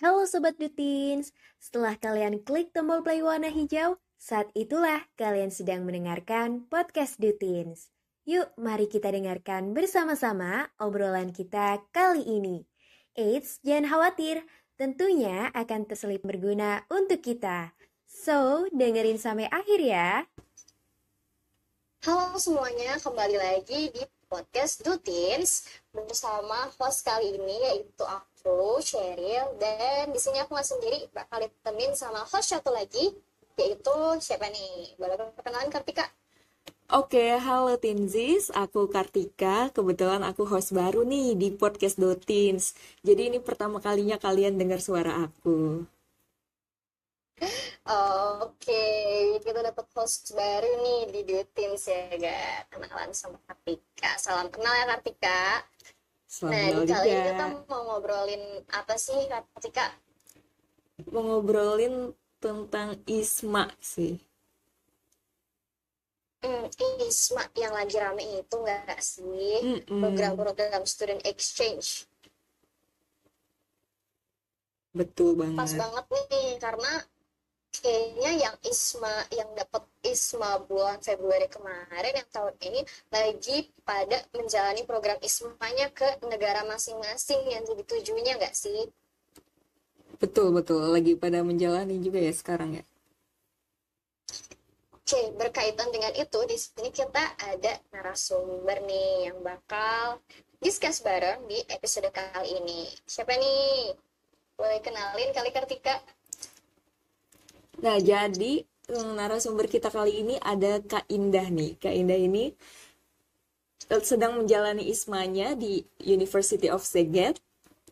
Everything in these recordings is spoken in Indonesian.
Halo Sobat Dutins, setelah kalian klik tombol play warna hijau, saat itulah kalian sedang mendengarkan podcast Dutins. Yuk, mari kita dengarkan bersama-sama obrolan kita kali ini. Eits, jangan khawatir, tentunya akan terselip berguna untuk kita. So, dengerin sampai akhir ya. Halo semuanya, kembali lagi di podcast Dutins bersama host kali ini yaitu aku Cheryl dan di sini aku nggak sendiri bakal ditemenin sama host satu lagi yaitu siapa nih? Boleh perkenalan Kartika? Oke, halo Tinzis, aku Kartika. Kebetulan aku host baru nih di podcast Dotins. Jadi ini pertama kalinya kalian dengar suara aku. Oke, kita dapat host baru nih di Dutins ya, gak? Kenalan sama Kartika. Salam kenal ya Kartika. Selamat Nah, di kali ini kita mau ngobrolin apa sih Kartika? Mau ngobrolin tentang Isma sih. Hmm, ISMA yang lagi rame itu nggak sih? Mm-mm. Program-program student exchange. Betul Pas banget. banget nih, karena kayaknya yang ISMA, yang dapat ISMA bulan Februari kemarin, yang tahun ini lagi pada menjalani program ISMA-nya ke negara masing-masing yang ditujunya nggak sih? Betul, betul. Lagi pada menjalani juga ya sekarang ya. Oke, berkaitan dengan itu, di sini kita ada narasumber nih yang bakal discuss bareng di episode kali ini. Siapa nih? Boleh kenalin kali Kartika? Nah, jadi narasumber kita kali ini ada Kak Indah nih. Kak Indah ini eh, sedang menjalani ismanya di University of Szeged.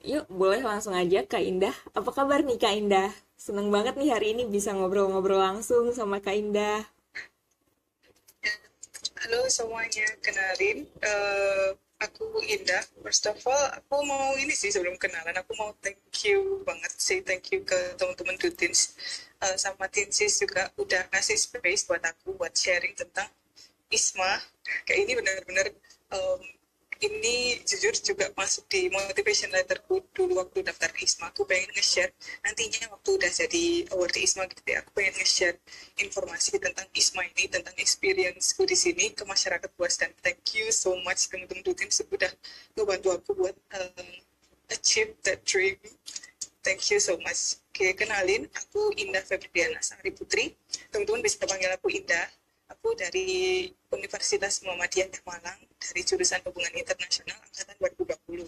Yuk, boleh langsung aja Kak Indah. Apa kabar nih Kak Indah? Seneng banget nih hari ini bisa ngobrol-ngobrol langsung sama Kak Indah. Halo semuanya, kenalin eh, aku Indah. First of all, aku mau ini sih sebelum kenalan, aku mau thank you banget say thank you ke teman-teman Dutins eh, sama Tinsis juga udah ngasih space buat aku buat sharing tentang Isma. Kayak ini benar-benar em, ini jujur juga masuk di motivation letterku. Dulu waktu daftar ISMA aku pengen nge-share. Nantinya waktu udah jadi award ISMA gitu ya aku pengen nge-share informasi tentang ISMA ini tentang experienceku di sini ke masyarakat luas. Dan thank you so much teman-teman Dutin sudah ngebantu aku buat um, achieve that dream. Thank you so much. Oke kenalin aku Indah Febriana Sari Putri. Teman-teman bisa panggil aku Indah Aku dari Universitas Muhammadiyah Malang dari jurusan Hubungan Internasional angkatan 2020.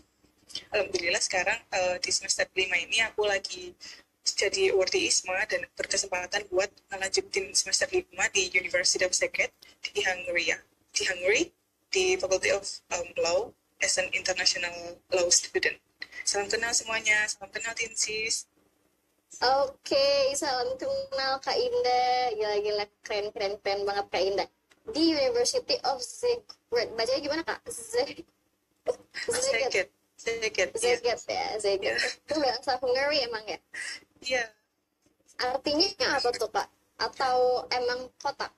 Alhamdulillah sekarang eh, di semester 5 ini aku lagi jadi awardee ISMA dan berkesempatan buat ngelanjutin semester 5 di University of Szeged di Hungary ya. Di Hungary di Faculty of um, Law as an international law student. Salam kenal semuanya, salam kenal Tinsis. Oke, salam kenal Kak Indah. Gila-gila keren-keren keren banget Kak Indah. Di University of Zagreb. Bacanya gimana Kak? Z Zagreb. Iya. Zagreb ya, Zagreb. Itu bahasa Hungary emang ya? Iya. Artinya apa tuh Kak? Atau emang kota?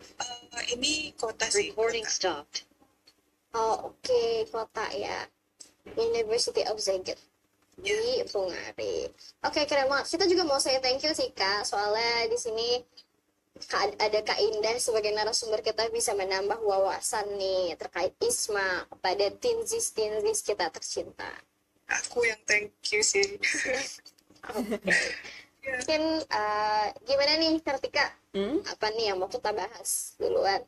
Eh, ini kota sih. Recording stopped. Oh oke, kota ya. University of Zagreb. Di Hungary. Oke, keren banget. Kita juga mau saya thank you sih Kak, soalnya di sini ada Kak Indah sebagai narasumber kita bisa menambah wawasan nih terkait ISMA kepada tinzis tinzis kita tercinta. Aku yang thank you sih. Mungkin eh, gimana nih Kartika? Hmm? Apa nih yang mau kita bahas duluan?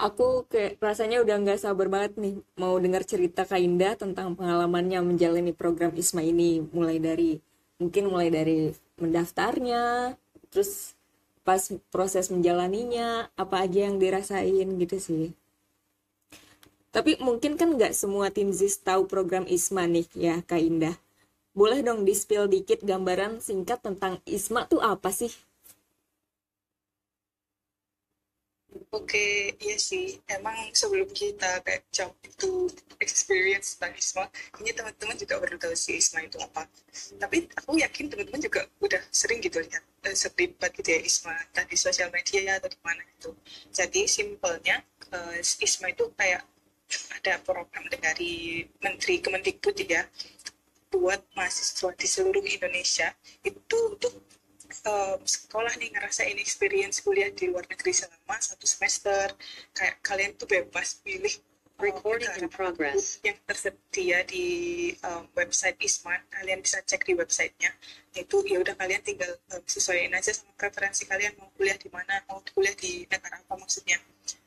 Aku kayak rasanya udah nggak sabar banget nih mau dengar cerita Kak Indah tentang pengalamannya menjalani program ISMA ini mulai dari mungkin mulai dari mendaftarnya terus pas proses menjalaninya apa aja yang dirasain gitu sih. Tapi mungkin kan nggak semua Tinzis tahu program ISMA nih ya Kak Indah. Boleh dong di-spill dikit gambaran singkat tentang ISMA tuh apa sih? Oke, iya sih. Emang sebelum kita kayak jump itu experience tentang ISMA, ini teman-teman juga perlu tahu sih ISMA itu apa. Tapi aku yakin teman-teman juga udah sering gitu lihat eh, seperlibat gitu ya ISMA, entah di sosial media atau di mana gitu. Jadi simpelnya eh, ISMA itu kayak ada program dari Menteri Kemendikbud ya buat mahasiswa di seluruh Indonesia itu untuk um, sekolah nih ngerasain experience kuliah di luar negeri selama satu semester. Kayak kalian tuh bebas pilih Recording in progress. yang tersedia di um, website ISMA kalian bisa cek di websitenya. Itu ya udah kalian tinggal um, sesuaiin aja sama preferensi kalian mau kuliah di mana mau kuliah di negara apa maksudnya.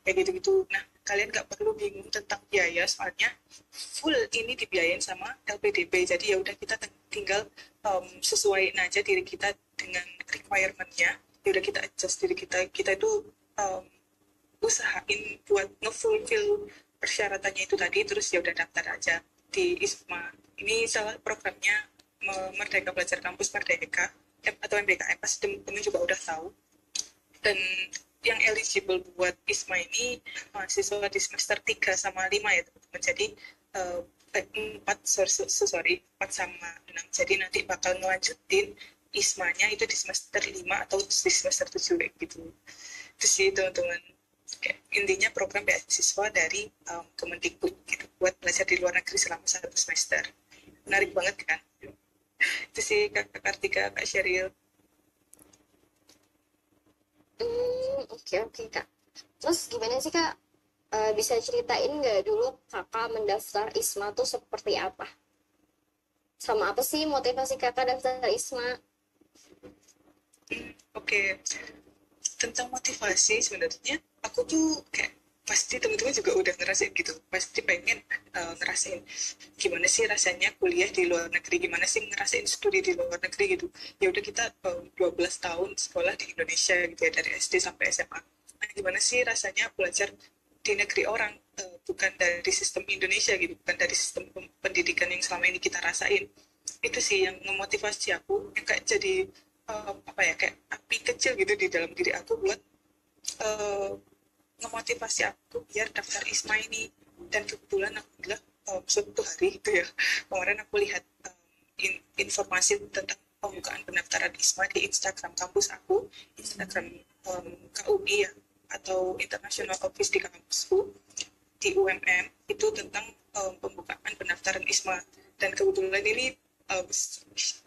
Kayak gitu gitu nah kalian nggak perlu bingung tentang biaya soalnya full ini dibiayain sama LPDP jadi ya udah kita tinggal um, sesuaiin aja diri kita dengan requirementnya ya udah kita adjust diri kita. Kita itu um, usahain buat ngefulfill persyaratannya itu tadi terus ya udah daftar aja di ISMA. Ini salah programnya Merdeka Belajar Kampus Merdeka atau MBKM pasti teman-teman juga udah tahu. Dan yang eligible buat ISMA ini mahasiswa di semester 3 sama 5 ya teman-teman. Jadi uh, 4 sorry, sorry 4 sama 6 jadi nanti bakal ngelanjutin ISMA-nya itu di semester 5 atau di semester 7 gitu. Itu sih teman-teman. Intinya program beasiswa dari um, Kemendikbud gitu buat belajar di luar negeri selama satu semester. Menarik banget kan? Itu sih kak Kartika kak Sheryl hmm oke okay, oke okay, kak. Terus gimana sih kak e, bisa ceritain nggak dulu kakak mendaftar ISMA tuh seperti apa? Sama apa sih motivasi kakak daftar ISMA? Hmm, oke okay. tentang motivasi sebenarnya aku tuh kayak pasti teman-teman juga udah ngerasain gitu. Pasti pengen uh, ngerasain gimana sih rasanya kuliah di luar negeri gimana sih ngerasain studi di luar negeri gitu. Ya udah kita eh, 12 tahun sekolah di Indonesia gitu ya dari SD sampai SMA nah gimana sih rasanya belajar di negeri orang uh, bukan dari sistem Indonesia gitu bukan dari sistem pendidikan yang selama ini kita rasain. Itu sih yang memotivasi aku yang kayak jadi uh, apa ya kayak api kecil gitu di dalam diri aku buat uh, memotivasi aku biar daftar ISMA ini. Dan kebetulan bilang um, suatu hari itu ya kemarin aku lihat um, in, informasi tentang pembukaan pendaftaran ISMA di Instagram kampus aku Instagram um, KUI ya atau International Office di kampusku di UMM itu tentang um, pembukaan pendaftaran ISMA. Dan kebetulan ini um,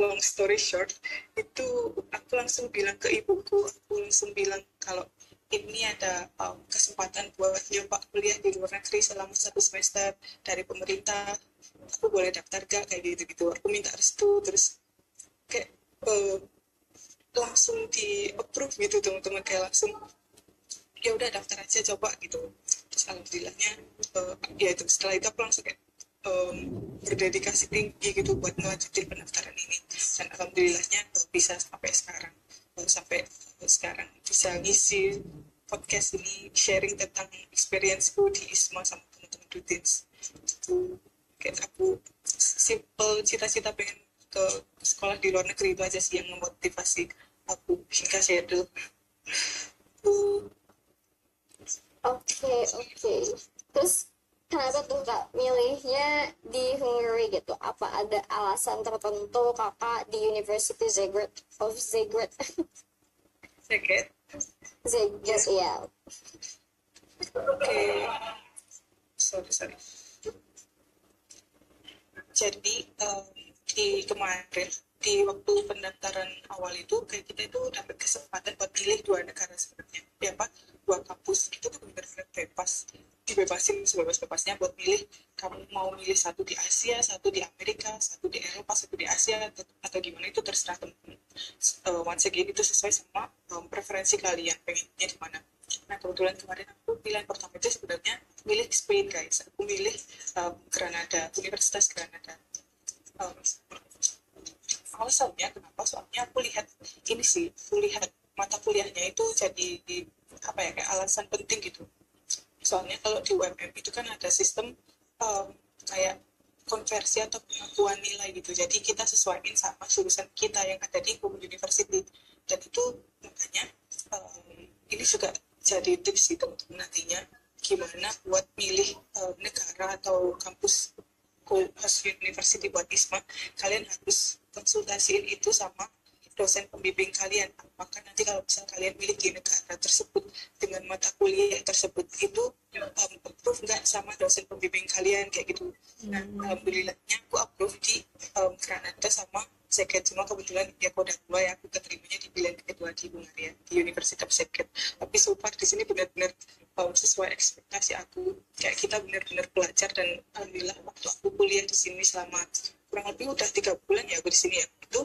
long story short itu aku langsung bilang ke ibuku aku langsung bilang kalau ini ada um, kesempatan buat nyoba kuliah di luar negeri selama satu semester dari pemerintah. Aku boleh daftar gak? Kayak gitu gitu aku minta restu terus kayak uh, langsung di approve gitu teman-teman. Kayak langsung ya udah daftar aja coba gitu. Terus alhamdulillahnya uh, ya itu setelah itu aku langsung kayak um, berdedikasi tinggi gitu buat ngelanjutin pendaftaran ini. Dan alhamdulillahnya uh, bisa sampai sekarang. Uh, sampai sekarang bisa ngisi podcast ini sharing tentang experienceku di ISMA sama teman-teman Dutins itu kayak aku simple cita-cita pengen ke sekolah di luar negeri itu aja sih yang memotivasi aku hingga share Oke, oke. Terus kenapa tuh kak milihnya di Hungary gitu? Apa ada alasan tertentu kakak di University Zagreb of Zagreb? Zagreb. Zagreb ya. Oke. Sorry sorry. Jadi um, di kemarin di waktu pendaftaran awal itu kayak kita itu dapat kesempatan buat pilih dua negara sebenarnya ya pak dua kampus itu tuh benar-benar bebas dibebasin sebebas-bebasnya buat milih kamu mau milih satu di Asia, satu di Amerika, satu di Eropa, satu di Asia atau, atau gimana itu terserah teman-teman. Uh, once again itu sesuai sama um, preferensi kalian pengennya di mana. Nah kebetulan kemarin aku pilihan pertama itu sebenarnya milih Spain guys. Aku milih um, Granada, Universitas Granada. Um, alasannya kenapa? Soalnya aku lihat ini sih, aku lihat mata kuliahnya itu jadi apa ya kayak alasan penting gitu. Soalnya kalau di UMM itu kan ada sistem um, kayak konversi atau pengakuan nilai gitu. Jadi kita sesuaikan sama jurusan kita yang ada di University. Dan itu makanya um, ini juga jadi tips itu untuk nantinya gimana buat milih um, negara atau kampus host university buat ISMA. Kalian harus konsultasiin itu sama dosen pembimbing kalian. Apakah nanti kalau misal kalian milih di negara tersebut dengan mata kuliah tersebut itu um, approve nggak sama dosen pembimbing kalian? Kayak gitu. Nah alhamdulillahnya aku approve di um, Granada sama Seket cuma kebetulan ya koda dua ya aku keterimanya di pilihan kedua di Bungaria di Universitas Seket tapi so far di sini benar-benar um, sesuai ekspektasi aku. Kayak kita benar-benar belajar dan alhamdulillah waktu aku kuliah di sini selama kurang lebih udah tiga bulan ya aku di sini ya. Itu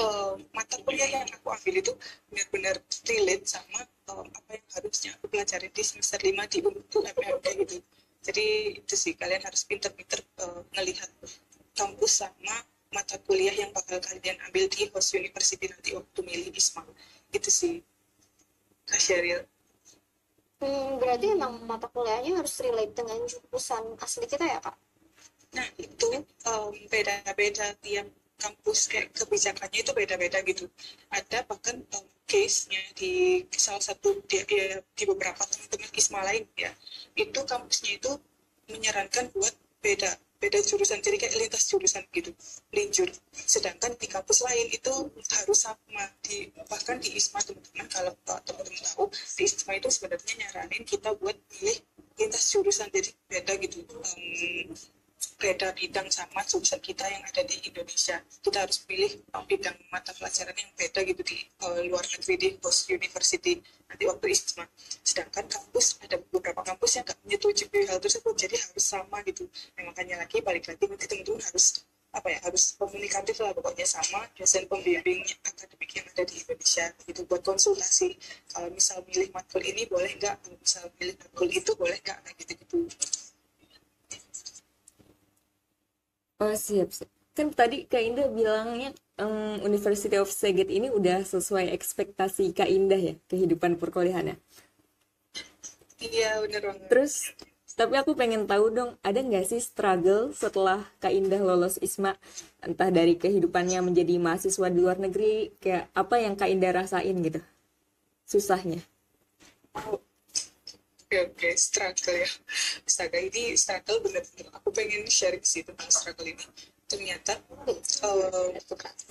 uh, mata kuliah yang aku ambil itu benar-benar relate sama um, apa yang harusnya aku pelajari di semester lima di UMPMD gitu. Jadi itu sih kalian harus pinter-pinter uh, ngelihat kampus sama mata kuliah yang bakal kalian ambil di host university nanti waktu milih ISMA. Itu sih Kak Sheryl. Hmm, berarti emang mata kuliahnya harus relate dengan jurusan asli kita ya kak? Nah, itu um, beda-beda tiap kampus kayak kebijakannya itu beda-beda gitu. Ada bahkan um, case-nya di salah satu di, ya, di beberapa teman-teman ISMA lain ya. Itu kampusnya itu menyarankan buat beda beda jurusan jadi kayak lintas jurusan gitu linjur sedangkan di kampus lain itu harus sama di bahkan di ISMA teman-teman kalau teman-teman tahu di ISMA itu sebenarnya nyaranin kita buat pilih lintas jurusan jadi beda gitu um, beda bidang sama jurusan kita yang ada di Indonesia. Kita harus pilih bidang mata pelajaran yang beda gitu di uh, luar negeri di post university. Nanti waktu ISMA. Sedangkan kampus ada beberapa kampus yang menyetujui hal tersebut jadi harus sama gitu. Nah, makanya lagi balik lagi nanti teman-teman harus apa ya harus komunikatif lah pokoknya sama dosen pembimbing akademik yang ada di Indonesia. Gitu buat konsultasi. Kalau misal milih matkul ini boleh nggak? Kalau misal milih matkul itu boleh nggak? Kayak gitu gitu Oh siap, siap. Kan tadi Kak Indah bilangnya um, University of Szeged ini udah sesuai ekspektasi Kak Indah ya kehidupan perkuliahannya. iya bener banget Terus tapi aku pengen tahu dong, ada nggak sih struggle setelah Kak Indah lolos ISMA? Entah dari kehidupannya menjadi mahasiswa di luar negeri, kayak apa yang Kak Indah rasain gitu? Susahnya. Oke oke. Struggle ya. Astaga ini struggle bener-bener. Aku pengen sharing sih tentang struggle ini. Ternyata eh,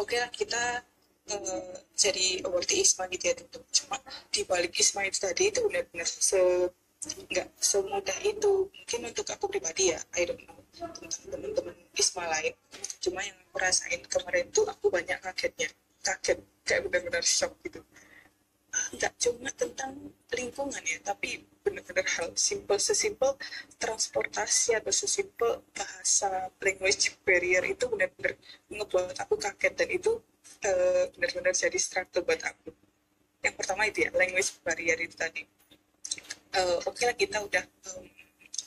oke lah kita eh, jadi awardee ISMA gitu ya tentu cuma di balik ISMA itu tadi itu benar-benar se nggak semudah itu. Mungkin untuk aku pribadi ya I don't know. Tentang teman-teman ISMA lain. Cuma yang aku rasain kemarin tuh aku banyak kagetnya. Kaget kayak benar-benar shock gitu nggak cuma tentang lingkungan ya, tapi benar-benar hal simpel sesimpel transportasi atau sesimpel bahasa language barrier itu benar-benar ngebuat aku kaget dan itu uh, benar-benar jadi struggle buat aku. Yang pertama itu ya language barrier itu tadi. Uh, Oke lah kita udah um,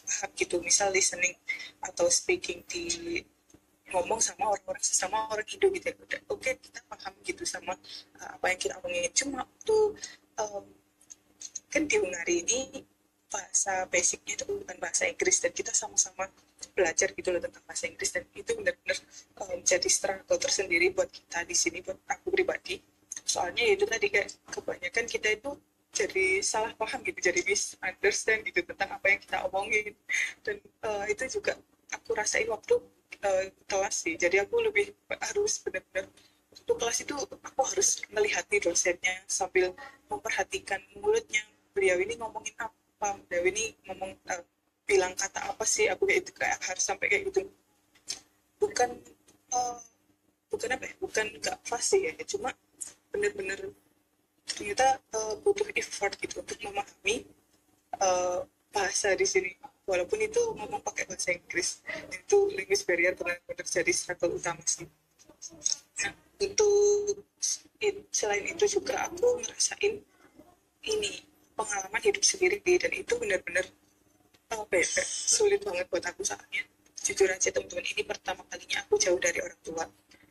paham gitu, misal listening atau speaking di ngomong sama orang-orang sesama orang Indo gitu ya. Udah oke okay, kita paham gitu sama uh, apa yang kita omongin. Cuma tuh um, kan di Hungari ini bahasa basicnya itu bukan bahasa Inggris dan kita sama-sama belajar gitu loh tentang bahasa Inggris dan itu benar-benar um, jadi struggle tersendiri buat kita di sini buat aku pribadi. Soalnya ya itu tadi kayak kebanyakan kita itu jadi salah paham gitu jadi misunderstand gitu tentang apa yang kita omongin. Dan uh, itu juga aku rasain waktu uh, kelas sih. Jadi aku lebih harus benar-benar waktu kelas itu aku harus melihat nih dosennya sambil memperhatikan mulutnya. Beliau ini ngomongin apa? Beliau ini ngomong uh, bilang kata apa sih? Aku kayak itu kayak harus sampai kayak gitu. Bukan uh, bukan apa ya? Bukan nggak fasih ya. Cuma benar-benar ternyata uh, butuh effort gitu untuk memahami uh, bahasa di sini. Walaupun itu ngomong pakai bahasa Inggris. Itu language barrier benar-benar jadi struggle utama sih. Nah untuk selain itu juga aku ngerasain ini pengalaman hidup sendiri. Dan itu benar-benar apa ya, sulit banget buat aku saatnya. Jujur aja teman-teman ini pertama kalinya aku jauh dari orang tua.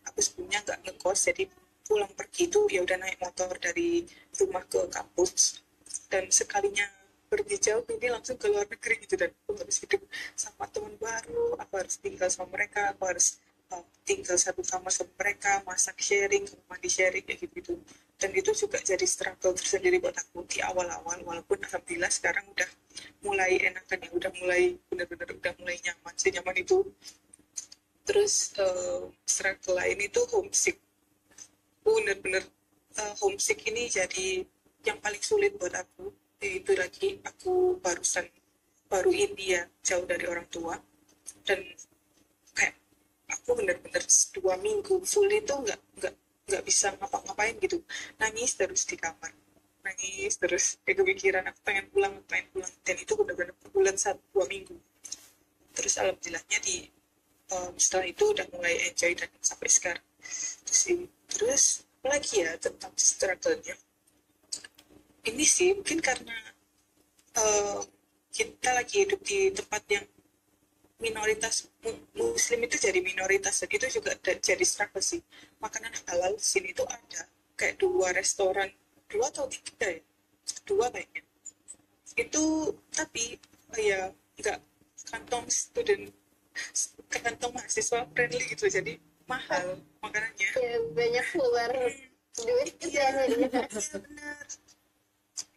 Aku sebelumnya nggak ngekos jadi pulang pergi itu ya udah naik motor dari rumah ke kampus. Dan sekalinya pergi jauh ini langsung ke luar negeri gitu. Dan aku harus hidup sama teman baru. Aku harus tinggal sama mereka aku harus uh, tinggal satu kamar sama mereka masak sharing mandi sharing kayak gitu, gitu dan itu juga jadi struggle tersendiri buat aku di awal-awal. Walaupun alhamdulillah sekarang udah mulai enakan ya udah mulai benar-benar udah mulai nyaman sih. Nyaman itu terus uh, struggle lain itu homesick. Bener-bener uh, homesick ini jadi yang paling sulit buat aku yaitu lagi. Aku barusan baru India jauh dari orang tua. Dan kayak aku bener-bener dua minggu full itu nggak nggak nggak bisa ngapa-ngapain gitu. Nangis terus di kamar. Nangis terus. Kayak kepikiran aku pengen pulang pengen pulang. Dan itu bener-bener bulan satu dua minggu. Terus alhamdulillahnya di um, setelah itu udah mulai enjoy dan sampai sekarang. Terus, terus lagi ya tentang struggle-nya ini sih mungkin karena uh, kita lagi hidup di tempat yang minoritas muslim itu jadi minoritas dan itu juga jadi struggle sih. Makanan halal di sini itu ada. Kayak dua restoran dua atau tiga ya? Dua kayaknya. Itu tapi ya nggak kantong student kantong mahasiswa friendly gitu jadi mahal makanannya. Ya banyak keluar duit gitu ya iya benar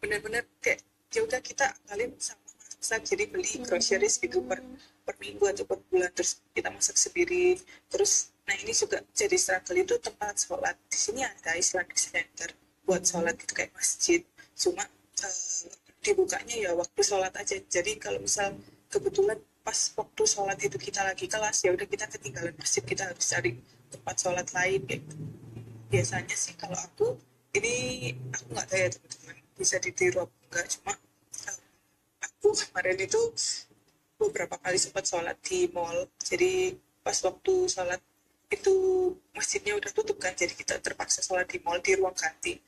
benar-benar kayak ya udah kita kalian sama masak jadi beli groceries gitu per per minggu atau per bulan terus kita masak sendiri. Terus nah ini juga jadi struggle itu tempat sholat. Di sini ada Islamic Center buat sholat gitu kayak masjid. Cuma uh, dibukanya ya waktu sholat aja. Jadi kalau misal kebetulan pas waktu sholat itu kita lagi kelas ya udah kita ketinggalan masjid kita harus cari tempat sholat lain gitu. Biasanya sih kalau aku ini aku nggak tahu ya teman-teman bisa ditiru enggak. Cuma uh, aku kemarin itu beberapa kali sempat sholat di mall. Jadi pas waktu sholat itu masjidnya udah tutup kan jadi kita terpaksa sholat di mall di ruang ganti.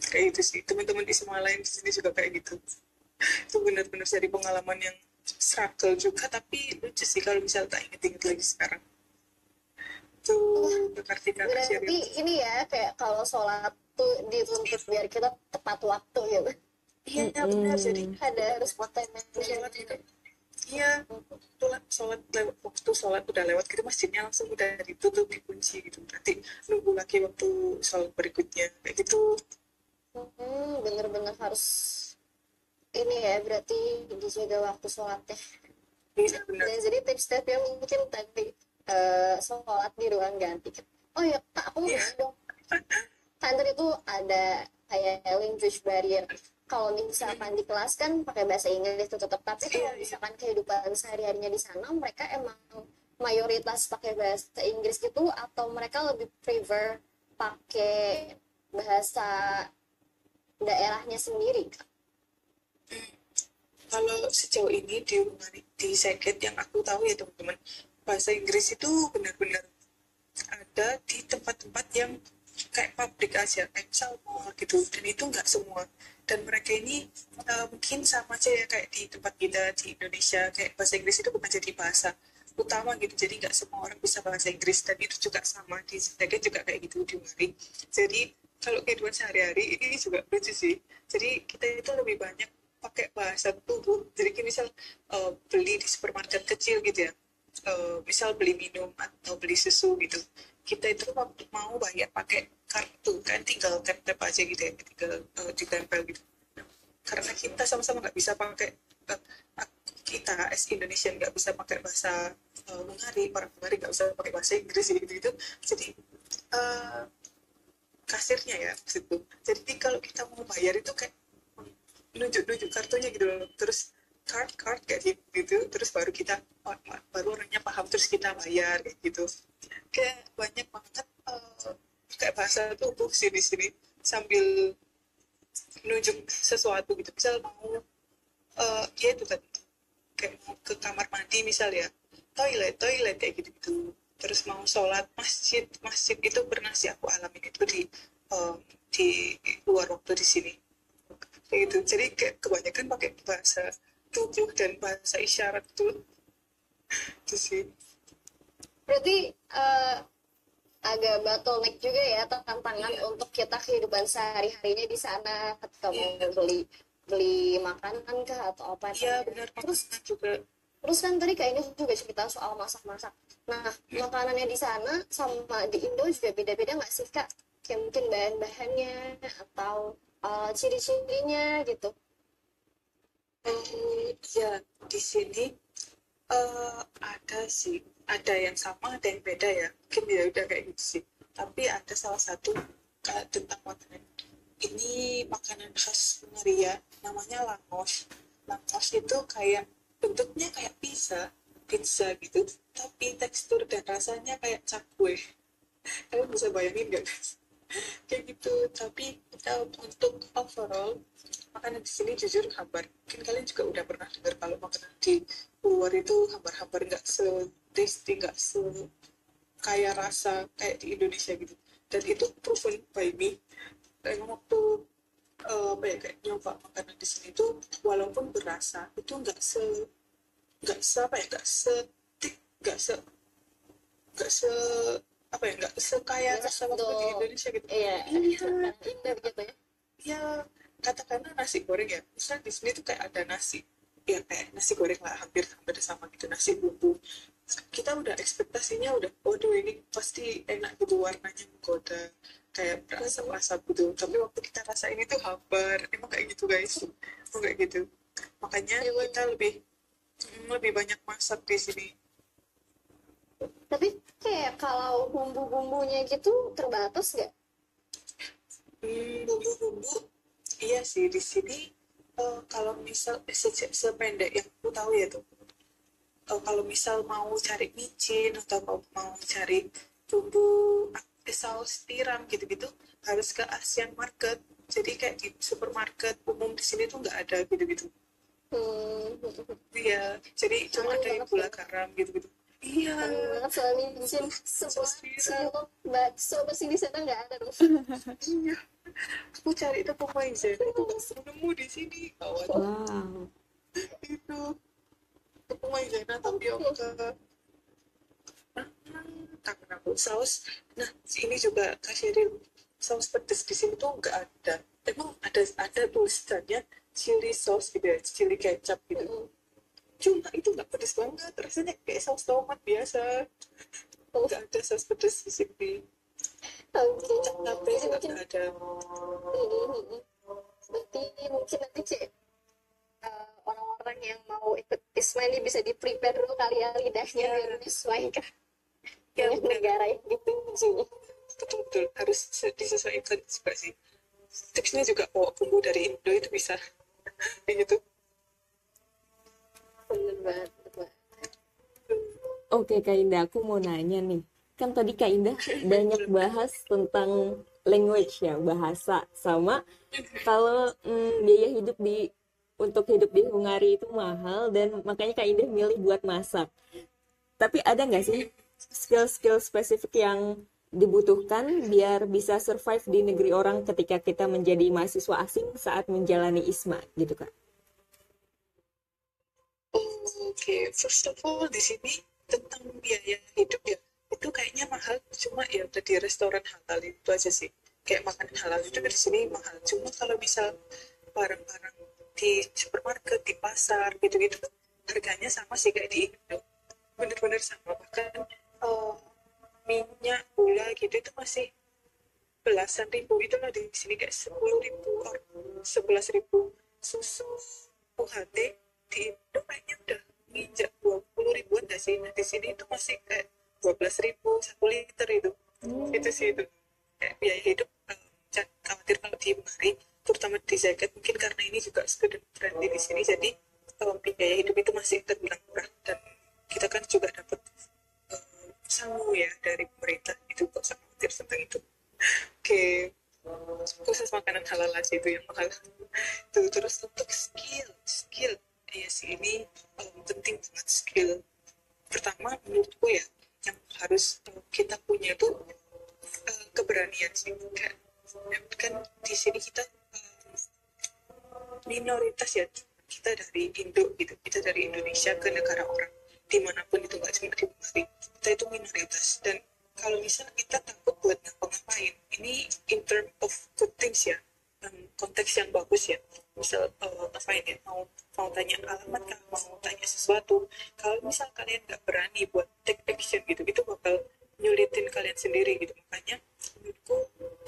Kayak itu sih. Teman-teman di semua lain di sini juga kayak gitu. Itu benar-benar jadi pengalaman yang struggle juga tapi lucu sih kalau misal tak inget-inget lagi sekarang tuh berarti berarti ini ya kayak kalau sholat tuh dituntut biar kita tepat waktu gitu. Iya mm -hmm. benar. Jadi ada harus sholat gitu iya sholat sholat lewat waktu sholat udah lewat gitu masjidnya langsung udah ditutup dikunci gitu. Berarti nunggu lagi waktu sholat berikutnya kayak gitu. Hmm, bener-bener harus ini ya berarti dijaga waktu sholatnya iya, benar. dan jadi tips-tipsnya mungkin tadi uh, sholat di ruang ganti. Oh ya kak aku mau yeah. dong. Kantor itu ada kayak language barrier. Kalau misalkan di kelas kan pakai bahasa Inggris itu tetap tapi kalau misalkan kehidupan sehari-harinya di sana mereka emang mayoritas pakai bahasa Inggris gitu atau mereka lebih prefer pakai bahasa daerahnya sendiri kalau sejauh ini di di Seket yang aku tahu ya teman-teman bahasa Inggris itu benar-benar ada di tempat-tempat yang kayak pabrik aja kayak misal mall gitu. Dan itu nggak semua. Dan mereka ini uh, mungkin sama aja ya kayak di tempat kita di Indonesia kayak bahasa Inggris itu bukan jadi bahasa utama gitu. Jadi nggak semua orang bisa bahasa Inggris. Dan itu juga sama di Sedaga juga kayak gitu di Mari jadi kalau kehidupan sehari-hari ini juga lucu sih. Jadi kita itu lebih banyak pakai bahasa tubuh. Jadi misal uh, beli di supermarket kecil gitu ya uh, misal beli minum atau beli susu gitu kita itu waktu mau bayar pakai kartu kan tinggal tap tap aja gitu ya tinggal uh, ditempel gitu. Karena kita sama-sama nggak bisa pakai uh, kita as Indonesian nggak bisa pakai bahasa uh, orang Hungari nggak bisa pakai bahasa Inggris gitu gitu. Jadi uh, kasirnya ya situ jadi kalau kita mau bayar itu kayak nunjuk-nunjuk kartunya gitu loh. Terus card card kayak gitu terus baru kita oh, baru orangnya paham terus kita bayar kayak gitu. Kayak banyak banget uh, kayak bahasa tubuh sih di sini. Sambil nunjuk sesuatu gitu. Misal mau uh, ya itu kan kayak mau ke kamar mandi misal ya. Toilet toilet kayak gitu gitu. Terus mau sholat masjid masjid itu pernah sih aku alamin itu di um, di luar waktu di sini. Kayak gitu. Jadi kayak kebanyakan pakai bahasa tubuh dan bahasa isyarat itu. Itu sih. Berarti uh, agak bottleneck juga ya tantangan yeah. untuk kita kehidupan sehari-harinya di sana. Ketika yeah. mau beli beli makanan kah atau apa iya yeah, benar terus juga. terus kan tadi kayaknya juga cerita soal masak-masak. Nah yeah. makanannya di sana sama di Indo juga beda-beda nggak sih kak? Kayak mungkin bahan-bahannya atau uh, ciri-cirinya gitu ya di sini uh, ada sih, ada yang sama, ada yang beda ya. Mungkin ya udah kayak gitu sih. Tapi ada salah satu kayak tentang makanan ini makanan khas Hungaria namanya langos langos itu kayak bentuknya kayak pizza pizza gitu tapi tekstur dan rasanya kayak cakwe kalian bisa bayangin gak guys kayak gitu tapi uh, untuk overall makanan di sini jujur hambar. Mungkin kalian juga udah pernah dengar kalau makanan di luar itu hambar-hambar nggak se tasty nggak se kayak rasa kayak di Indonesia gitu. Dan itu proven by me. Emang waktu uh, apa ya kayak nyoba makanan di sini tuh walaupun berasa itu nggak se nggak se apa ya nggak se nggak se nggak se apa ya nggak se kayak rasa waktu di Indonesia gitu. Iya iya gitu ya. ya katakanlah nasi goreng ya. Misalnya di sini tuh kayak ada nasi ya kayak nasi goreng lah hampir hampir sama gitu nasi bumbu. Kita udah ekspektasinya udah waduh ini pasti enak gitu warnanya menggoda kayak berasap-asap gitu. Tapi waktu kita rasain itu hambar emang kayak gitu guys? Emang kayak gitu. Makanya kita lebih mm, lebih banyak masak di sini. Tapi kayak kalau bumbu-bumbunya gitu terbatas nggak? Hmm, bumbu-bumbu iya sih di sini eh, kalau misal eh, se- sependek yang aku tahu ya tuh eh, kalau misal mau cari micin atau mau, mau cari bumbu saus tiram gitu-gitu harus ke Asian Market. Jadi kayak di supermarket umum di sini tuh nggak ada gitu-gitu. Hmm. Iya jadi cuma ada yang gula garam gitu-gitu iya. Banget soal micin semua Saus tiram. semua bakso pasti di sana nggak ada dong iya. Aku cari tepung maizena itu nggak nemu di sini. Kawan Wow. itu. Tepung maizena tapioka kangen aku saus. Nah ini juga kasih saus pedas di sini tuh nggak ada. Emang ada ada tulisannya chili sauce gitu ya chili kecap gitu. Mm. Cuma itu nggak pedas banget rasanya kayak saus tomat biasa. Nggak ada saus pedas di sini. Jadi juga mungkin nggak ada. Berarti mungkin nanti cek eh, orang-orang yang mau ikut ISMA ini bisa di prepare dulu kali ya lidahnya Ya. biar menyesuaikan Ya, dengan benar. negara yang dituju betul-betul harus se- disesuaikan juga sih. Tipsnya juga bawa bumbu dari Indo itu bisa. Gitu Oke Kak Indah, aku mau nanya nih. Kan tadi Kak Indah banyak bahas tentang language ya, bahasa sama kalau mm, biaya hidup di untuk hidup di Hungari itu mahal dan makanya Kak Indah milih buat masak. Tapi ada nggak sih skill-skill spesifik yang dibutuhkan biar bisa survive di negeri orang ketika kita menjadi mahasiswa asing saat menjalani ISMA gitu Kak? Oke, first of all di sini tentang biaya hidup ya. Itu kayaknya mahal cuma ya udah di restoran halal itu aja sih. Kayak makanan halal itu di sini mahal. Cuma kalau misal barang-barang di supermarket di pasar gitu-gitu harganya sama sih kayak di Indo. Bener-bener sama. Bahkan eh, minyak gula gitu itu masih belasan ribu. Itu lah di sini kayak sepuluh ribu sebelas ribu susu UHT di Indo kayaknya udah nginjak dua puluh ribuan gak sih? Nah di sini itu masih kayak dua belas ribu satu liter itu. Itu sih itu. Kayak biaya hidup eh, jangan khawatir kalau di Mari terutama di Zagat mungkin karena ini juga student friendly di sini. Jadi eh, biaya hidup itu masih terbilang murah dan kita kan juga dapat eh, sangu ya dari pemerintah itu kok khawatir tentang itu. Oke. Khusus makanan halal aja itu yang mahal. Tuh terus untuk skill skill ya sih ini penting banget skill. Pertama menurutku ya yang harus um, kita punya tuh uh, keberanian sih. Kayak kan di sini kita um, minoritas ya. Kita dari Indo gitu kita dari Indonesia ke negara orang. Di mana pun itu nggak cuma di Bali. Kita itu minoritas. Dan kalau misalnya kita takut buat ngapa-ngapain ini in term of good things ya konteks yang bagus ya. Misal uh, ngapain ya mau mau tanya alamat kah mau tanya sesuatu kalau misal kalian nggak berani buat take action gitu itu bakal nyulitin kalian sendiri gitu. Makanya menurutku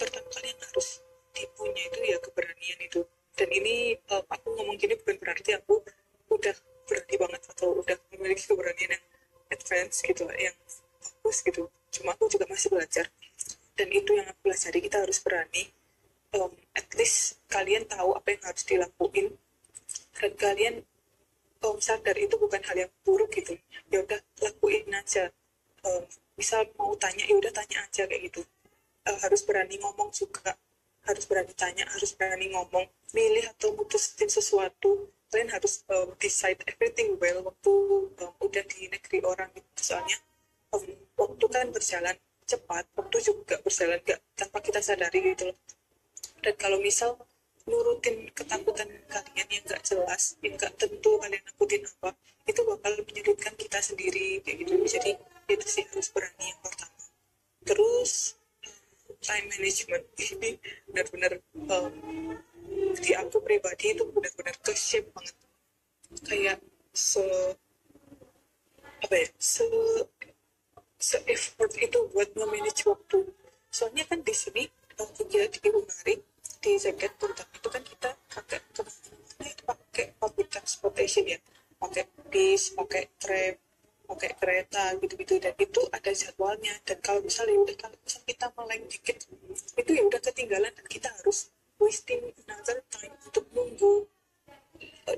pertama kalian harus dipunya itu ya keberanian itu. Dan ini uh, aku ngomong gini bukan berarti aku udah berani banget atau udah memiliki keberanian yang advance gitu yang bagus gitu. Cuma aku juga masih belajar. Dan itu yang aku pelajari kita harus berani um, at least kalian tahu apa yang harus dilakuin. Dan kalian um, sadar itu bukan hal yang buruk gitu. Ya udah lakuin aja. Um, misal mau tanya ya udah tanya aja kayak gitu. Uh, harus berani ngomong juga. Harus berani tanya harus berani ngomong. Milih atau mutusin sesuatu kalian harus um, decide everything well waktu um, udah di negeri orang gitu. Soalnya um, waktu kan berjalan cepat waktu juga berjalan gak tanpa kita sadari gitu loh dan kalau misal nurutin ketakutan kalian yang gak jelas yang gak tentu kalian nakutin apa itu bakal menyulitkan kita sendiri kayak gitu. Jadi itu sih harus berani yang pertama. Terus time management. Ini benar-benar um, di aku pribadi itu benar-benar ke shape banget. Kayak se apa ya se se effort itu buat nge-manage waktu. Soalnya kan di sini kerja di Unari di jaket terutama itu kan kita pakai ke mana itu pakai public transportation ya. Pakai bis pakai tram pakai kereta gitu-gitu. Dan itu ada jadwalnya. Dan kalau misalnya udah kalau kita meleng dikit itu ya udah ketinggalan. Dan kita harus wasting another time untuk nunggu.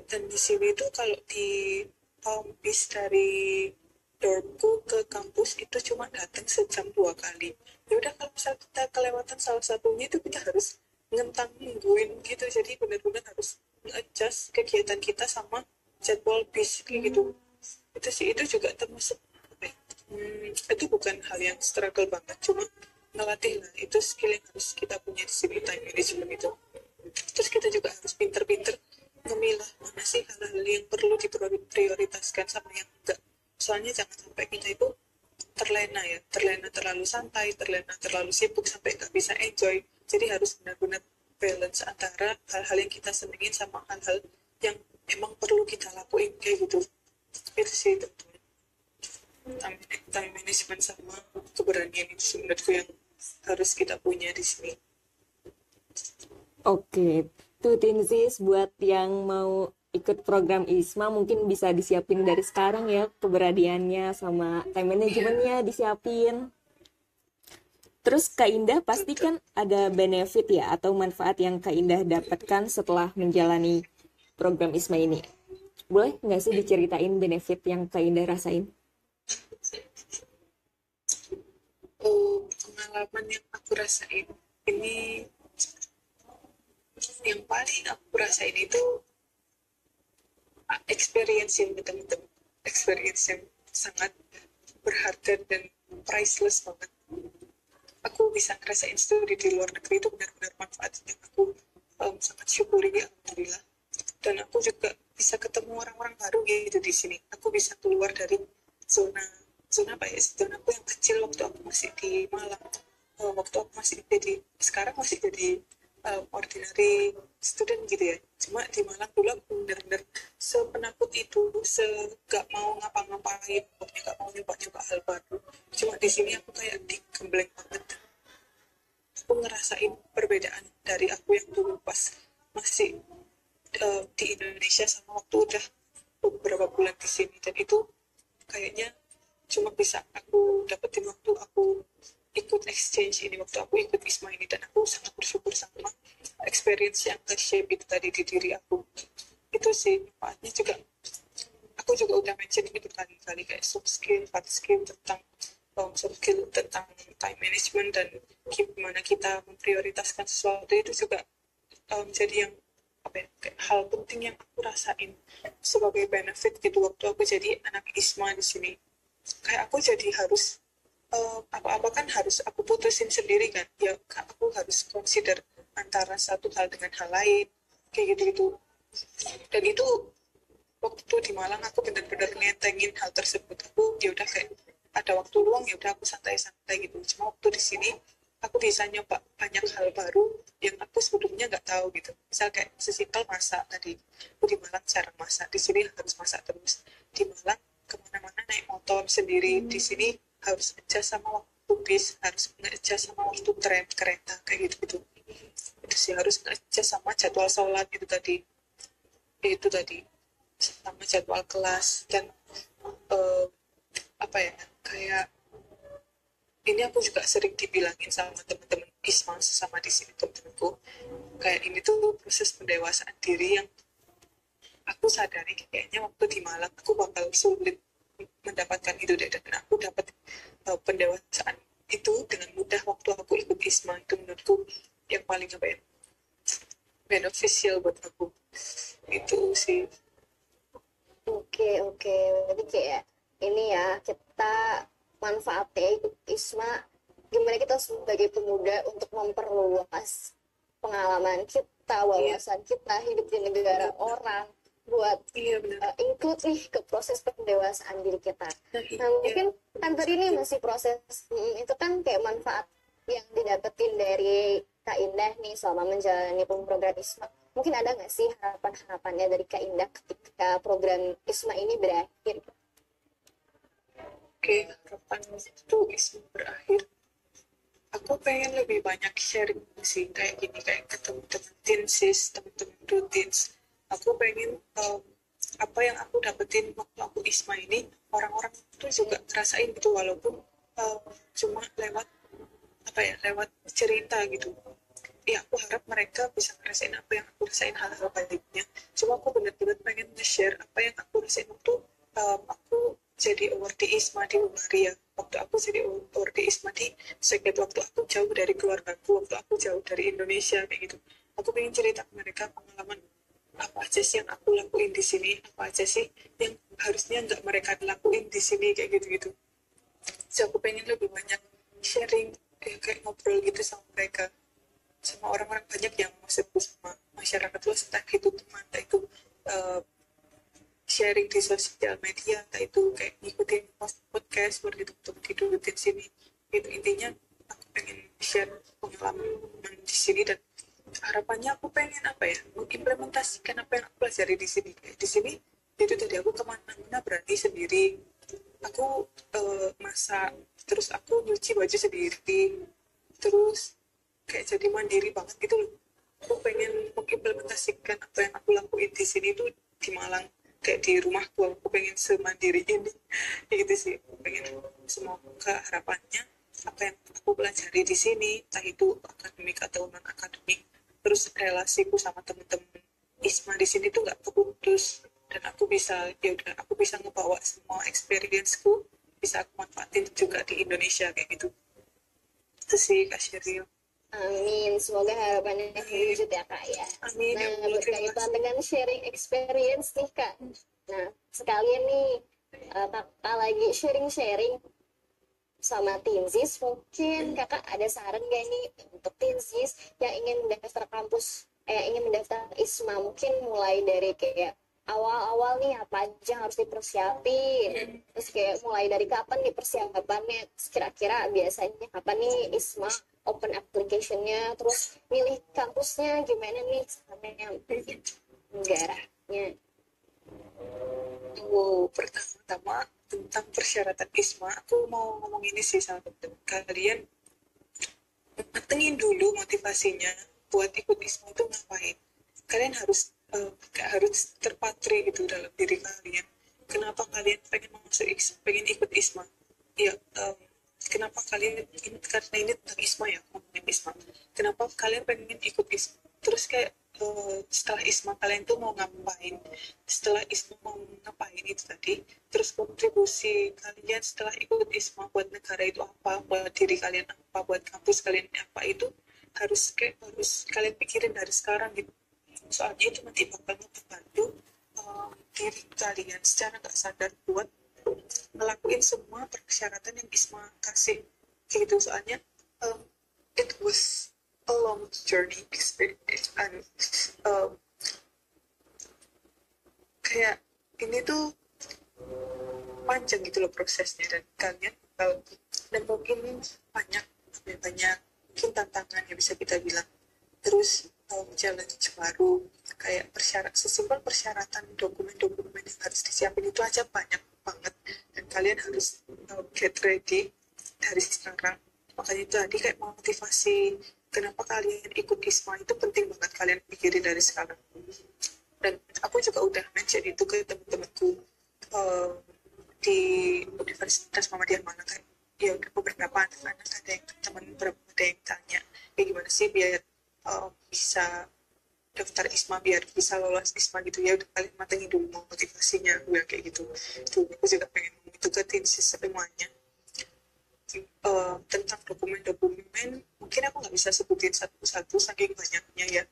Dan di sini itu kalau di um, bis dari dormku ke kampus itu cuma datang sejam dua kali ya udah kalau misalnya kita kelewatan salah satunya itu kita harus ngentang nungguin gitu jadi benar-benar harus adjust kegiatan kita sama jadwal bis kayak gitu itu sih itu juga termasuk apa ya, hmm, itu bukan hal yang struggle banget cuma ngelatih lah itu skill yang harus kita punya di sini time management itu terus kita juga harus pinter-pinter memilah mana sih hal-hal yang perlu diprioritaskan sama yang enggak soalnya jangan sampai kita itu terlena ya terlena terlalu terlena terlalu sibuk sampai nggak bisa enjoy. Jadi harus benar-benar balance antara hal-hal yang kita senengin sama hal-hal yang emang perlu kita lakuin kayak gitu. Itu sih tentunya. Time, time management sama keberanian itu sebenarnya yang harus kita punya di sini. Oke, tuh Tinsis buat yang mau ikut program ISMA mungkin bisa disiapin dari sekarang ya keberadiannya sama time managementnya disiapin. Terus Kak Indah pasti kan ada benefit ya atau manfaat yang Kak Indah dapatkan setelah menjalani program ISMA ini. Boleh nggak sih diceritain benefit yang Kak Indah rasain? oh, pengalaman yang aku rasain ini yang paling aku rasain itu experience yang betul-betul experience yang sangat berharga dan priceless banget aku bisa ngerasain studi di luar negeri itu benar-benar manfaatnya. Aku um, sangat syukuri alhamdulillah. Dan aku juga bisa ketemu orang-orang baru gitu di sini. Aku bisa keluar dari zona zona apa ya zona aku yang kecil waktu aku masih di Malang. Uh, waktu aku masih jadi sekarang masih jadi um, ordinary student gitu ya. Cuma di Malang dulu aku bener-bener sepenakut itu se gak mau ngapa-ngapain pokoknya gak mau nyoba-nyoba hal baru. Cuma di sini aku kayak digembleng banget. Aku ngerasain perbedaan dari aku yang dulu pas masih uh, di Indonesia sama waktu udah beberapa bulan di sini. Dan itu kayaknya cuma bisa aku dapetin waktu aku ikut exchange ini waktu aku ikut ISMA ini dan aku sangat bersyukur sama experience yang ke-shape itu tadi di diri aku. Itu sih manfaatnya juga aku juga udah mention ini berkali-kali kayak soft skill, hard skill tentang um, soft skill tentang time management dan gimana kita memprioritaskan sesuatu. Itu juga um, jadi yang apa ya, kayak hal penting yang aku rasain sebagai benefit gitu waktu aku jadi anak ISMA di sini. Kayak aku jadi harus uh, apa-apa kan harus aku putusin sendiri kan? Ya aku harus consider antara satu hal dengan hal lain. Kayak gitu-gitu. Dan itu waktu di Malang aku benar-benar ngetengin hal tersebut. Aku ya udah kayak ada waktu luang ya udah aku santai-santai gitu. Cuma waktu di sini aku bisa nyoba banyak hal baru yang aku sebelumnya nggak tahu gitu. Misal kayak sesimpel masak tadi. Aku di Malang jarang masak. Di sini harus masak terus. Di Malang ke mana-mana naik motor sendiri. Di sini harus adjust sama waktu bis harus adjust sama waktu tram kereta kayak gitu gitu itu sih harus adjust sama jadwal sholat itu tadi. Itu tadi sama jadwal kelas dan uh, apa ya kayak ini aku juga sering dibilangin sama teman-teman Isma sama di sini teman-temanku. Kayak ini tuh proses pendewasaan diri yang aku sadari kayaknya waktu di Malang aku bakal sulit mendapatkan itu deh. Dan aku dapat uh, pendewasaan itu dengan mudah waktu aku ikut ISMA itu menurutku yang paling apa ya beneficial buat aku. Itu sih. Oke, oke. Jadi kayak ini ya, kita manfaatnya ikut ISMA, gimana kita sebagai pemuda untuk memperluas pengalaman kita, wawasan kita, hidup di negara orang, buat iya benar uh, include nih ke proses pendewasaan diri kita. nah, Nah, iya. mungkin kan tadi ini masih proses, mm, itu kan kayak manfaat yang didapetin dari Kak Indah nih selama menjalani program ISMA. Mungkin ada nggak sih harapan-harapannya dari Kak Indah ketika program ISMA ini berakhir? Oke, kapan itu ISMA berakhir? Aku pengen lebih banyak sharing sih, kayak gini, kayak ke teman-teman tinsis, teman-teman. Aku pengen um, apa yang aku dapetin waktu aku ISMA ini, orang-orang itu juga ngerasain gitu, walaupun um, cuma lewat apa ya, lewat cerita gitu. Ya, aku harap mereka bisa ngerasain apa yang aku rasain hal-hal baiknya. Cuma aku benar-benar pengen nge-share apa yang aku rasain waktu um, aku jadi awardee ISMA di Hungaria waktu aku jadi awardee ISMA di Szeged waktu aku jauh dari keluargaku waktu aku jauh dari Indonesia kayak gitu aku pengen cerita ke mereka pengalaman apa aja sih yang aku lakuin di sini? Apa aja sih yang harusnya nggak mereka lakuin di sini? Kayak gitu gitu so aku pengen lebih banyak sharing ya, kayak ngobrol gitu sama mereka. Sama orang-orang banyak yang maksudku sama masyarakat luas entah itu teman entah itu uh, sharing di sosial media entah itu kayak ngikutin podcast buat gitu untuk didudukin sini. Itu intinya aku pengen share pengalaman di sini dan harapannya aku pengen apa ya mengimplementasikan apa yang aku pelajari di sini. Di sini itu tadi aku ke mana-mana berani sendiri. Aku eh, masak terus aku nyuci baju sendiri. Terus kayak jadi mandiri banget gitu loh. Aku pengen mengimplementasikan apa yang aku lakuin di sini tuh di Malang kayak di rumahku. Aku pengen semandiri ini. Gitu sih. Aku pengen semoga harapannya apa yang aku pelajari di sini entah itu akademik atau non akademik terus relasiku sama temen-temen Isma di sini tuh nggak keputus dan aku bisa ya udah aku bisa ngebawa semua experienceku bisa aku manfaatin juga di Indonesia kayak gitu. Itu sih Kak Sheryl. Amin, semoga harapannya terwujud ya kak ya. amin ya Nah, terima berkaitan dengan sharing experience nih kak. Nah, sekalian nih kakak lagi sharing-sharing sama Tinsis, mungkin. Kakak ada saran gak nih untuk Tinsis yang ingin mendaftar kampus, eh, ingin mendaftar ISMA, mungkin mulai dari kayak awal-awal nih apa aja yang harus dipersiapin, terus kayak mulai dari kapan nih persiapannya, kira-kira biasanya kapan nih ISMA open application-nya, terus milih kampusnya gimana nih? Sama yang negaranya. Tuh, pertama-tama tentang persyaratan ISMA, aku mau ngomong ini sih sama temen kalian matengin dulu motivasinya buat ikut ISMA itu ngapain. Kalian harus kayak harus terpatri gitu dalam diri kalian. Kenapa kalian pengen masuk ISMA, pengen ikut ISMA? Ya, em, kenapa kalian ini karena ini tentang ISMA ya, ngomongin ISMA. Kenapa kalian pengen ikut ISMA? Terus kayak setelah ISMA kalian tuh mau ngapain? Setelah ISMA mau ngapain itu tadi? Terus kontribusi kalian setelah ikut ISMA buat negara itu apa? Buat diri kalian apa? Buat kampus kalian apa? Itu harus kayak harus kalian pikirin dari sekarang gitu. Soalnya itu nanti bakal membantu eh, diri kalian secara nggak sadar buat ngelakuin semua persyaratan yang ISMA kasih gitu soalnya um, it was a long journey experience um, kayak ini tuh panjang gitu loh prosesnya dan kalian bakal dan mungkin banyak banyak mungkin tantangan yang bisa kita bilang. Terus um, challenge baru kayak persyarat sesimpel persyaratan dokumen-dokumen yang harus disiapin itu aja banyak banget. Dan kalian harus um, get ready dari sekarang. Makanya itu tadi kayak motivasi kenapa kalian ikut ISMA itu penting banget kalian pikirin dari sekarang. Dan aku juga udah mention itu ke temen-temenku um, di Universitas Muhammadiyah mana kayak ya udah beberapa anak-anak ada yang teman beberapa ada yang tanya kayak gimana sih biar um, bisa daftar ISMA biar bisa lolos ISMA gitu? Ya udah kalian matengin dulu motivasinya gue kayak gitu. Itu aku juga pengen itu ke tinsis semuanya uh, tentang dokumen-dokumen mungkin aku nggak bisa sebutin satu-satu saking banyaknya ya.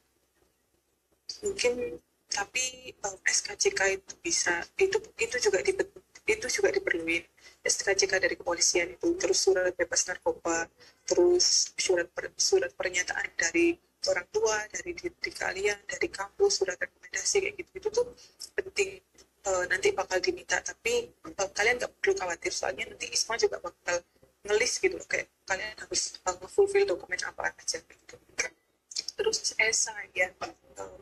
Mungkin tapi um, SKCK itu bisa itu itu juga di, itu juga diperluin. SKCK dari kepolisian itu terus surat bebas narkoba terus surat per, surat pernyataan dari orang tua dari diri kalian dari kampus surat rekomendasi kayak gitu. Itu tuh penting uh, nanti bakal diminta tapi uh, kalian gak perlu khawatir soalnya nanti ISMA juga bakal ngelis gitu kayak kalian harus uh, fulfill dokumen apa aja gitu. Terus esai ya uh,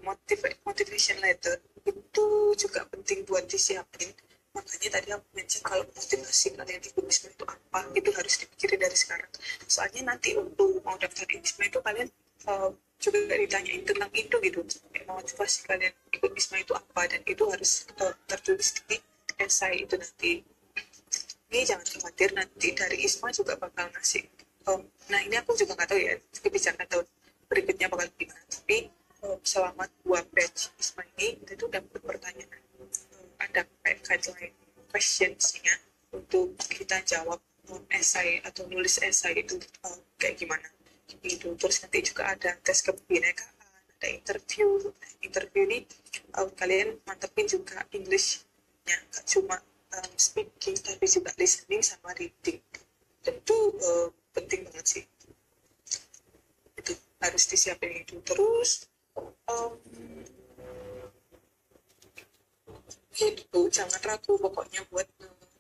motivation letter itu juga penting buat disiapin. Makanya tadi aku mention kalau motivasi kalian ikut ISMA itu apa itu harus dipikirin dari sekarang. Soalnya nanti untuk mau daftar ISMA itu kalian uh, juga ditanyain tentang itu gitu motivasi kalian ikut ISMA itu apa dan itu harus uh, tertulis di esai itu nanti ini jangan khawatir nanti dari ISMA juga bakal ngasih um, nah ini aku juga nggak tahu ya kebijakan tahun berikutnya bakal gimana. Tapi um, selama dua batch ISMA ini kita itu dapat pertanyaan ada kayak guideline questionsnya untuk kita jawab esai atau nulis esai itu uh, kayak gimana. Gitu. Terus nanti juga ada tes kebinekaan ada interview. Interview ini uh, kalian mantepin juga Englishnya gak cuma um, speaking tapi juga listening sama reading. Tentu uh, penting banget sih. Itu harus disiapin itu. Terus um, itu jangan ragu pokoknya buat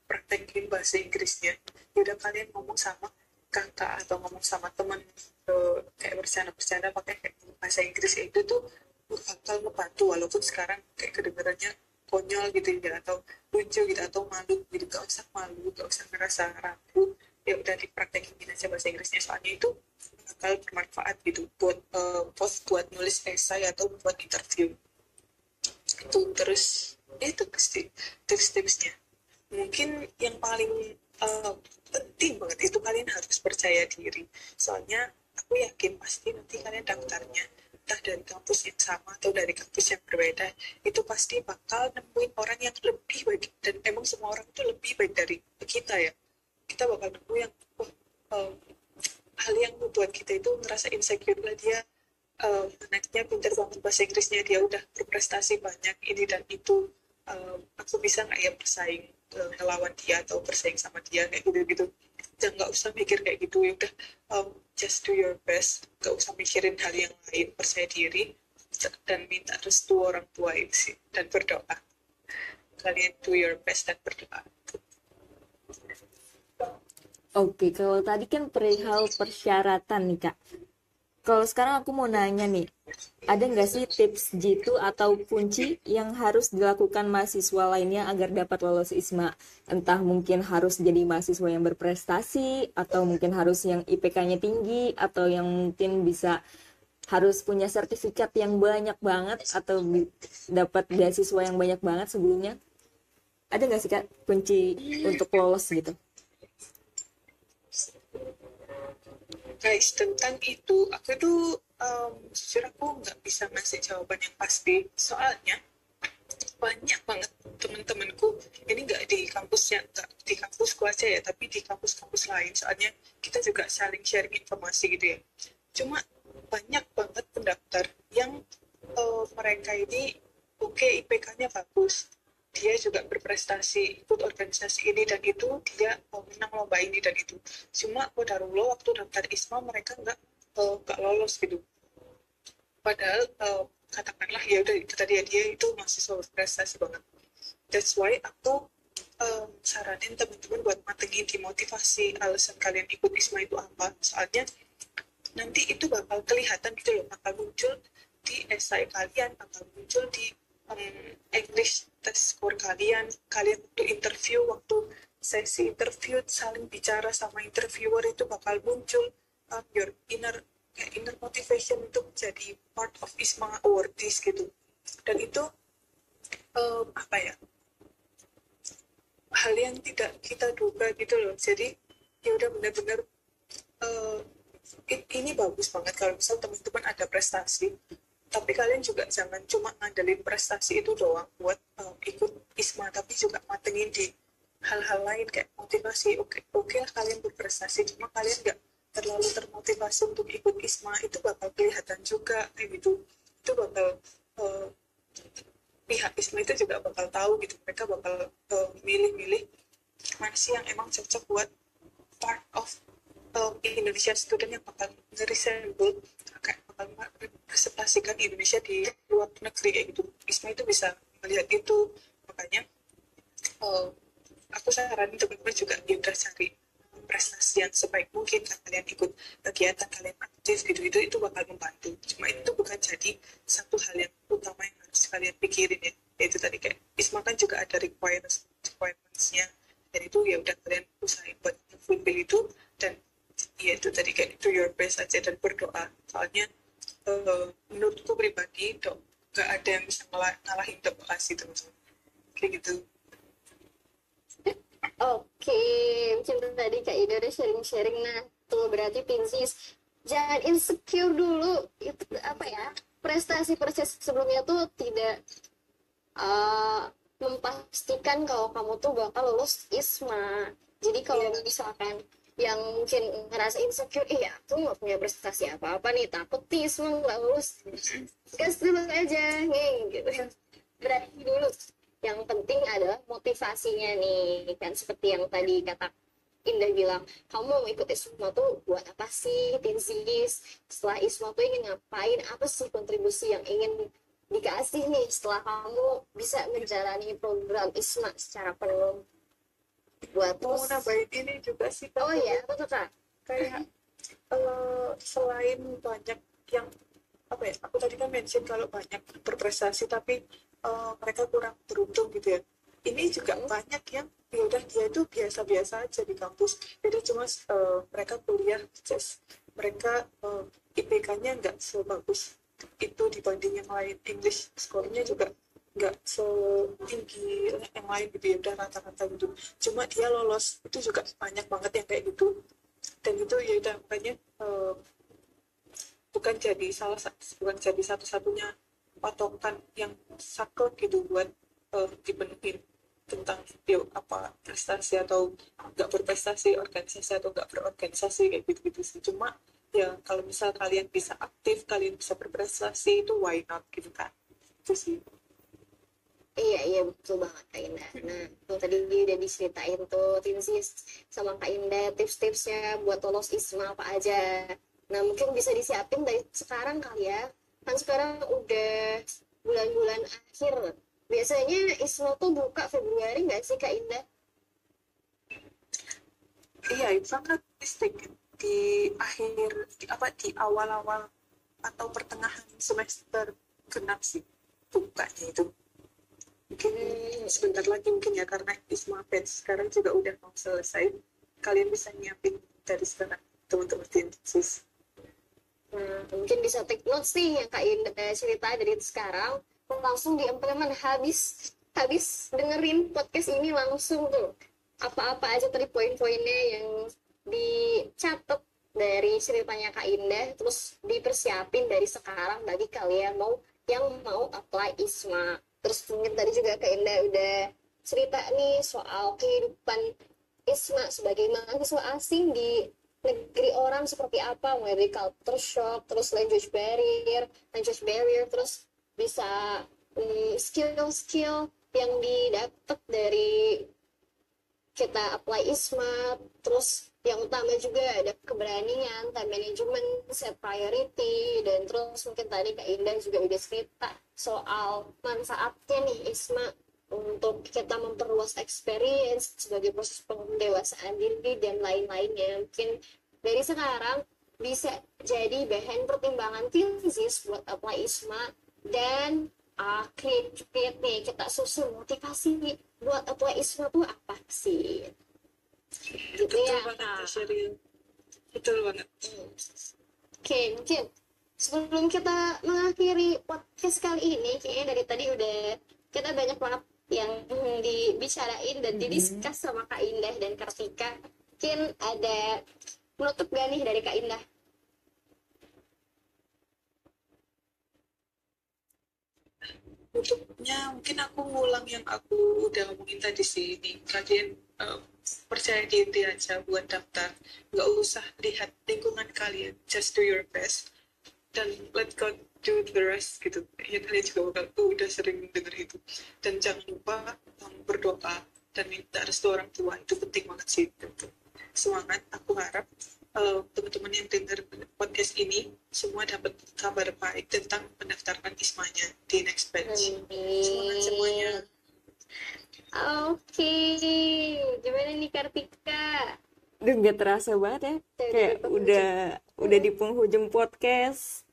praktekin bahasa Inggrisnya. Ya udah kalian ngomong sama kakak atau ngomong sama temen uh, kayak bercanda-bercanda pakai bahasa Inggris itu tuh bakal ngebantu. Walaupun sekarang kayak kedengarannya konyol gitu ya atau lucu gitu atau malu gitu. Gak usah malu gak usah ngerasa ragu ya udah dipraktekin aja bahasa Inggrisnya. Soalnya itu bakal bermanfaat gitu buat uh, buat nulis esai atau buat interview. Itu terus itu tips-tipsnya mungkin yang paling uh, penting banget itu kalian harus percaya diri. Soalnya aku yakin pasti nanti kalian daftarnya entah dari kampus yang sama atau dari kampus yang berbeda itu pasti bakal nemuin orang yang lebih baik. Dan emang semua orang itu lebih baik dari kita ya. Kita bakal nemu yang oh, um, hal yang membuat kita itu ngerasa insecure lah dia um, anaknya pinter banget bahasa Inggrisnya dia udah berprestasi banyak ini dan itu um, aku bisa nggak ya bersaing uh, ngelawan dia atau bersaing sama dia kayak gitu gitu. Jangan nggak usah mikir kayak gitu ya udah um, just do your best. Nggak usah mikirin hal yang lain percaya diri dan minta restu orang tua itu sih dan berdoa. Kalian do your best dan berdoa. Oke, kalau tadi kan perihal persyaratan nih kak. Kalau sekarang aku mau nanya nih, ada nggak sih tips jitu atau kunci yang harus dilakukan mahasiswa lainnya agar dapat lolos ISMA? Entah mungkin harus jadi mahasiswa yang berprestasi, atau mungkin harus yang IPK-nya tinggi, atau yang mungkin bisa harus punya sertifikat yang banyak banget, atau dapat beasiswa yang banyak banget sebelumnya. Ada nggak sih kak kunci untuk lolos gitu? Guys tentang itu aku tuh um, jujur aku nggak bisa ngasih jawaban yang pasti. Soalnya banyak banget temen-temenku ini nggak di kampusnya nggak di kampusku aja ya tapi di kampus-kampus lain. Soalnya kita juga saling sharing informasi gitu ya. Cuma banyak banget pendaftar yang uh, mereka ini oke okay, IPK-nya bagus dia juga berprestasi ikut organisasi ini dan itu dia uh, menang lomba ini dan itu. Cuma kodarullah waktu daftar ISMA mereka nggak uh, nggak lolos gitu. Padahal uh, katakanlah ya udah itu tadi ya dia itu masih berprestasi banget. That's why aku um, saranin teman-teman buat matengin di motivasi alasan kalian ikut ISMA itu apa. Soalnya nanti itu bakal kelihatan gitu loh bakal muncul di esai kalian bakal muncul di um, English test score kalian kalian waktu interview waktu sesi interview saling bicara sama interviewer itu bakal muncul um, your inner kayak inner motivation itu menjadi part of ISMA awardees gitu. Dan itu um, apa ya hal yang tidak kita duga gitu loh. Jadi ya udah benar-benar uh, ini bagus banget kalau misal teman-teman ada prestasi tapi kalian juga jangan cuma ngandelin prestasi itu doang buat uh, ikut ISMA tapi juga matengin di hal-hal lain kayak motivasi. Oke okay, oke okay kalian berprestasi cuma kalian nggak terlalu termotivasi untuk ikut ISMA itu bakal kelihatan juga kayak gitu. Itu bakal uh, pihak ISMA itu juga bakal tahu gitu mereka bakal milih-milih uh, mana sih yang emang cocok buat part of uh, Indonesia student yang bakal resemble kayak bakal representasikan Indonesia di luar negeri kayak gitu. ISMA itu bisa melihat itu. Makanya uh, aku saranin teman-teman juga ya udah cari prestasi yang sebaik mungkin kalian ikut kegiatan kalian aktif gitu. Itu itu bakal membantu. Cuma itu bukan jadi satu hal yang utama yang harus kalian pikirin ya. Yaitu tadi kayak ISMA kan juga ada requirements requirementsnya. Dan itu ya udah kalian usahain buat fulfill itu. Dan ya itu tadi kayak do your best aja dan berdoa. Soalnya uh, menurutku pribadi dok gak ada yang bisa ngalah, ngalahin doa sih teman-teman kayak gitu Oke, mungkin tadi Kak Ida udah sharing-sharing. Nah, tuh berarti Pinsis jangan insecure dulu. Itu apa ya? Prestasi proses sebelumnya tuh tidak uh, memastikan kalau kamu tuh bakal lulus ISMA. Jadi kalau yeah. misalkan yang mungkin ngerasa insecure, iya aku nggak punya prestasi apa-apa nih, takut nih ISMA nggak lulus. Gas dulu aja, nih gitu. Berarti dulu yang penting adalah motivasinya nih kan seperti yang tadi kata Indah bilang kamu mau ikut ISMA tuh buat apa sih Tinsis setelah ISMA tuh ingin ngapain apa sih kontribusi yang ingin dikasih nih setelah kamu bisa menjalani program ISMA secara penuh buat mau nambahin ini juga sih oh iya betul kak? Kayak uh, selain banyak yang apa ya aku tadi kan mention kalau banyak berprestasi tapi uh, mereka kurang beruntung gitu ya. Ini juga banyak yang ya udah dia itu biasa-biasa aja di kampus. Jadi cuma uh, mereka kuliah just mereka uh, IPK-nya nggak sebagus itu dibanding yang lain. English skornya juga nggak setinggi yang lain gitu ya udah rata-rata gitu. Cuma dia lolos itu juga banyak banget yang kayak gitu. Dan itu ya udah makanya uh, bukan jadi salah bukan jadi satu-satunya patokan yang saklek gitu buat uh, dipenuhin tentang video apa prestasi atau nggak berprestasi organisasi atau nggak berorganisasi kayak gitu gitu sih. Cuma ya kalau misal kalian bisa aktif kalian bisa berprestasi itu why not gitu kan? Itu sih Iya, iya betul banget Kak Indah. Nah, tuh tadi udah diceritain tuh Tinsis sama Kak Indah tips-tipsnya buat lolos ISMA apa aja. Nah, mungkin bisa disiapin dari sekarang kali ya kan sekarang udah bulan-bulan akhir biasanya ISMO tuh buka Februari nggak sih Kak Indah? Iya, itu sangat mistik di akhir di apa di awal-awal atau pertengahan semester genap sih bukanya itu mungkin sebentar lagi mungkin ya karena ISMA Batch sekarang juga udah mau selesai. Kalian bisa nyiapin dari sekarang teman-teman tinsus Nah, mungkin bisa take notes nih yang Kak Indah cerita dari sekarang. Langsung diimplement habis habis dengerin podcast ini langsung tuh. Apa-apa aja tadi poin-poinnya yang dicatat dari ceritanya Kak Indah terus dipersiapin dari sekarang bagi kalian mau yang mau apply ISMA terus mungkin tadi juga Kak Indah udah cerita nih soal kehidupan ISMA sebagai mahasiswa asing di negeri orang seperti apa. Mulai dari culture shock terus language barrier language barrier terus bisa um, skill-skill yang didapat dari kita apply ISMA terus yang utama juga ada keberanian, time management, set priority, dan terus mungkin tadi Kak Indah juga udah cerita soal manfaatnya nih ISMA untuk kita memperluas experience sebagai proses pendewasaan diri dan lain-lainnya. Mungkin dari sekarang bisa jadi bahan pertimbangan thesis buat apply ISMA dan uh, create, create nih kita susun motivasi buat apply ISMA tuh apa sih betul ya banget Sheryl betul banget hmm. oke okay, mungkin sebelum kita mengakhiri podcast kali ini kayaknya dari tadi udah kita banyak banget yang dibicarain dan mm-hmm. didiskus sama Kak Indah dan Kartika. Mungkin ada penutup gak nih dari Kak Indah? untuknya mungkin aku ngulang yang aku udah ngomongin tadi sih ini kalian uh, percaya diri aja buat daftar. Nggak usah lihat lingkungan kalian. Just do your best. Dan let God do the rest gitu. Ya kalian juga bakal oh, udah sering denger itu. Dan jangan lupa berdoa dan minta restu orang tua. Itu penting banget sih. Gitu. semangat aku harap uh, teman-teman yang dengar podcast ini semua dapat kabar baik tentang pendaftaran ismanya di next batch. Semangat semuanya. Oke, gimana nih Kartika? Duh, nggak terasa banget ya. Kayak udah udah di penghujung podcast.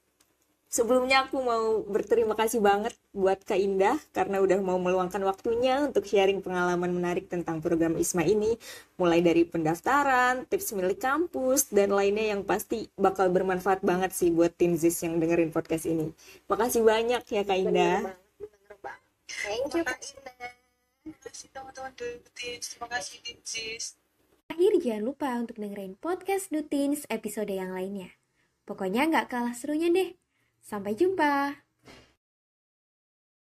Sebelumnya aku mau berterima kasih banget buat Kak Indah karena udah mau meluangkan waktunya untuk sharing pengalaman menarik tentang program ISMA ini, mulai dari pendaftaran, tips milik kampus, dan lainnya yang pasti bakal bermanfaat banget sih buat Tinzis yang dengerin podcast ini. Makasih banyak ya Kak Indah. Bener banget. Thank you Kak Indah. Terima kasih teman-teman terima kasih. Akhir jangan lupa untuk dengerin podcast Dutins episode yang lainnya. Pokoknya nggak kalah serunya deh. Sampai jumpa.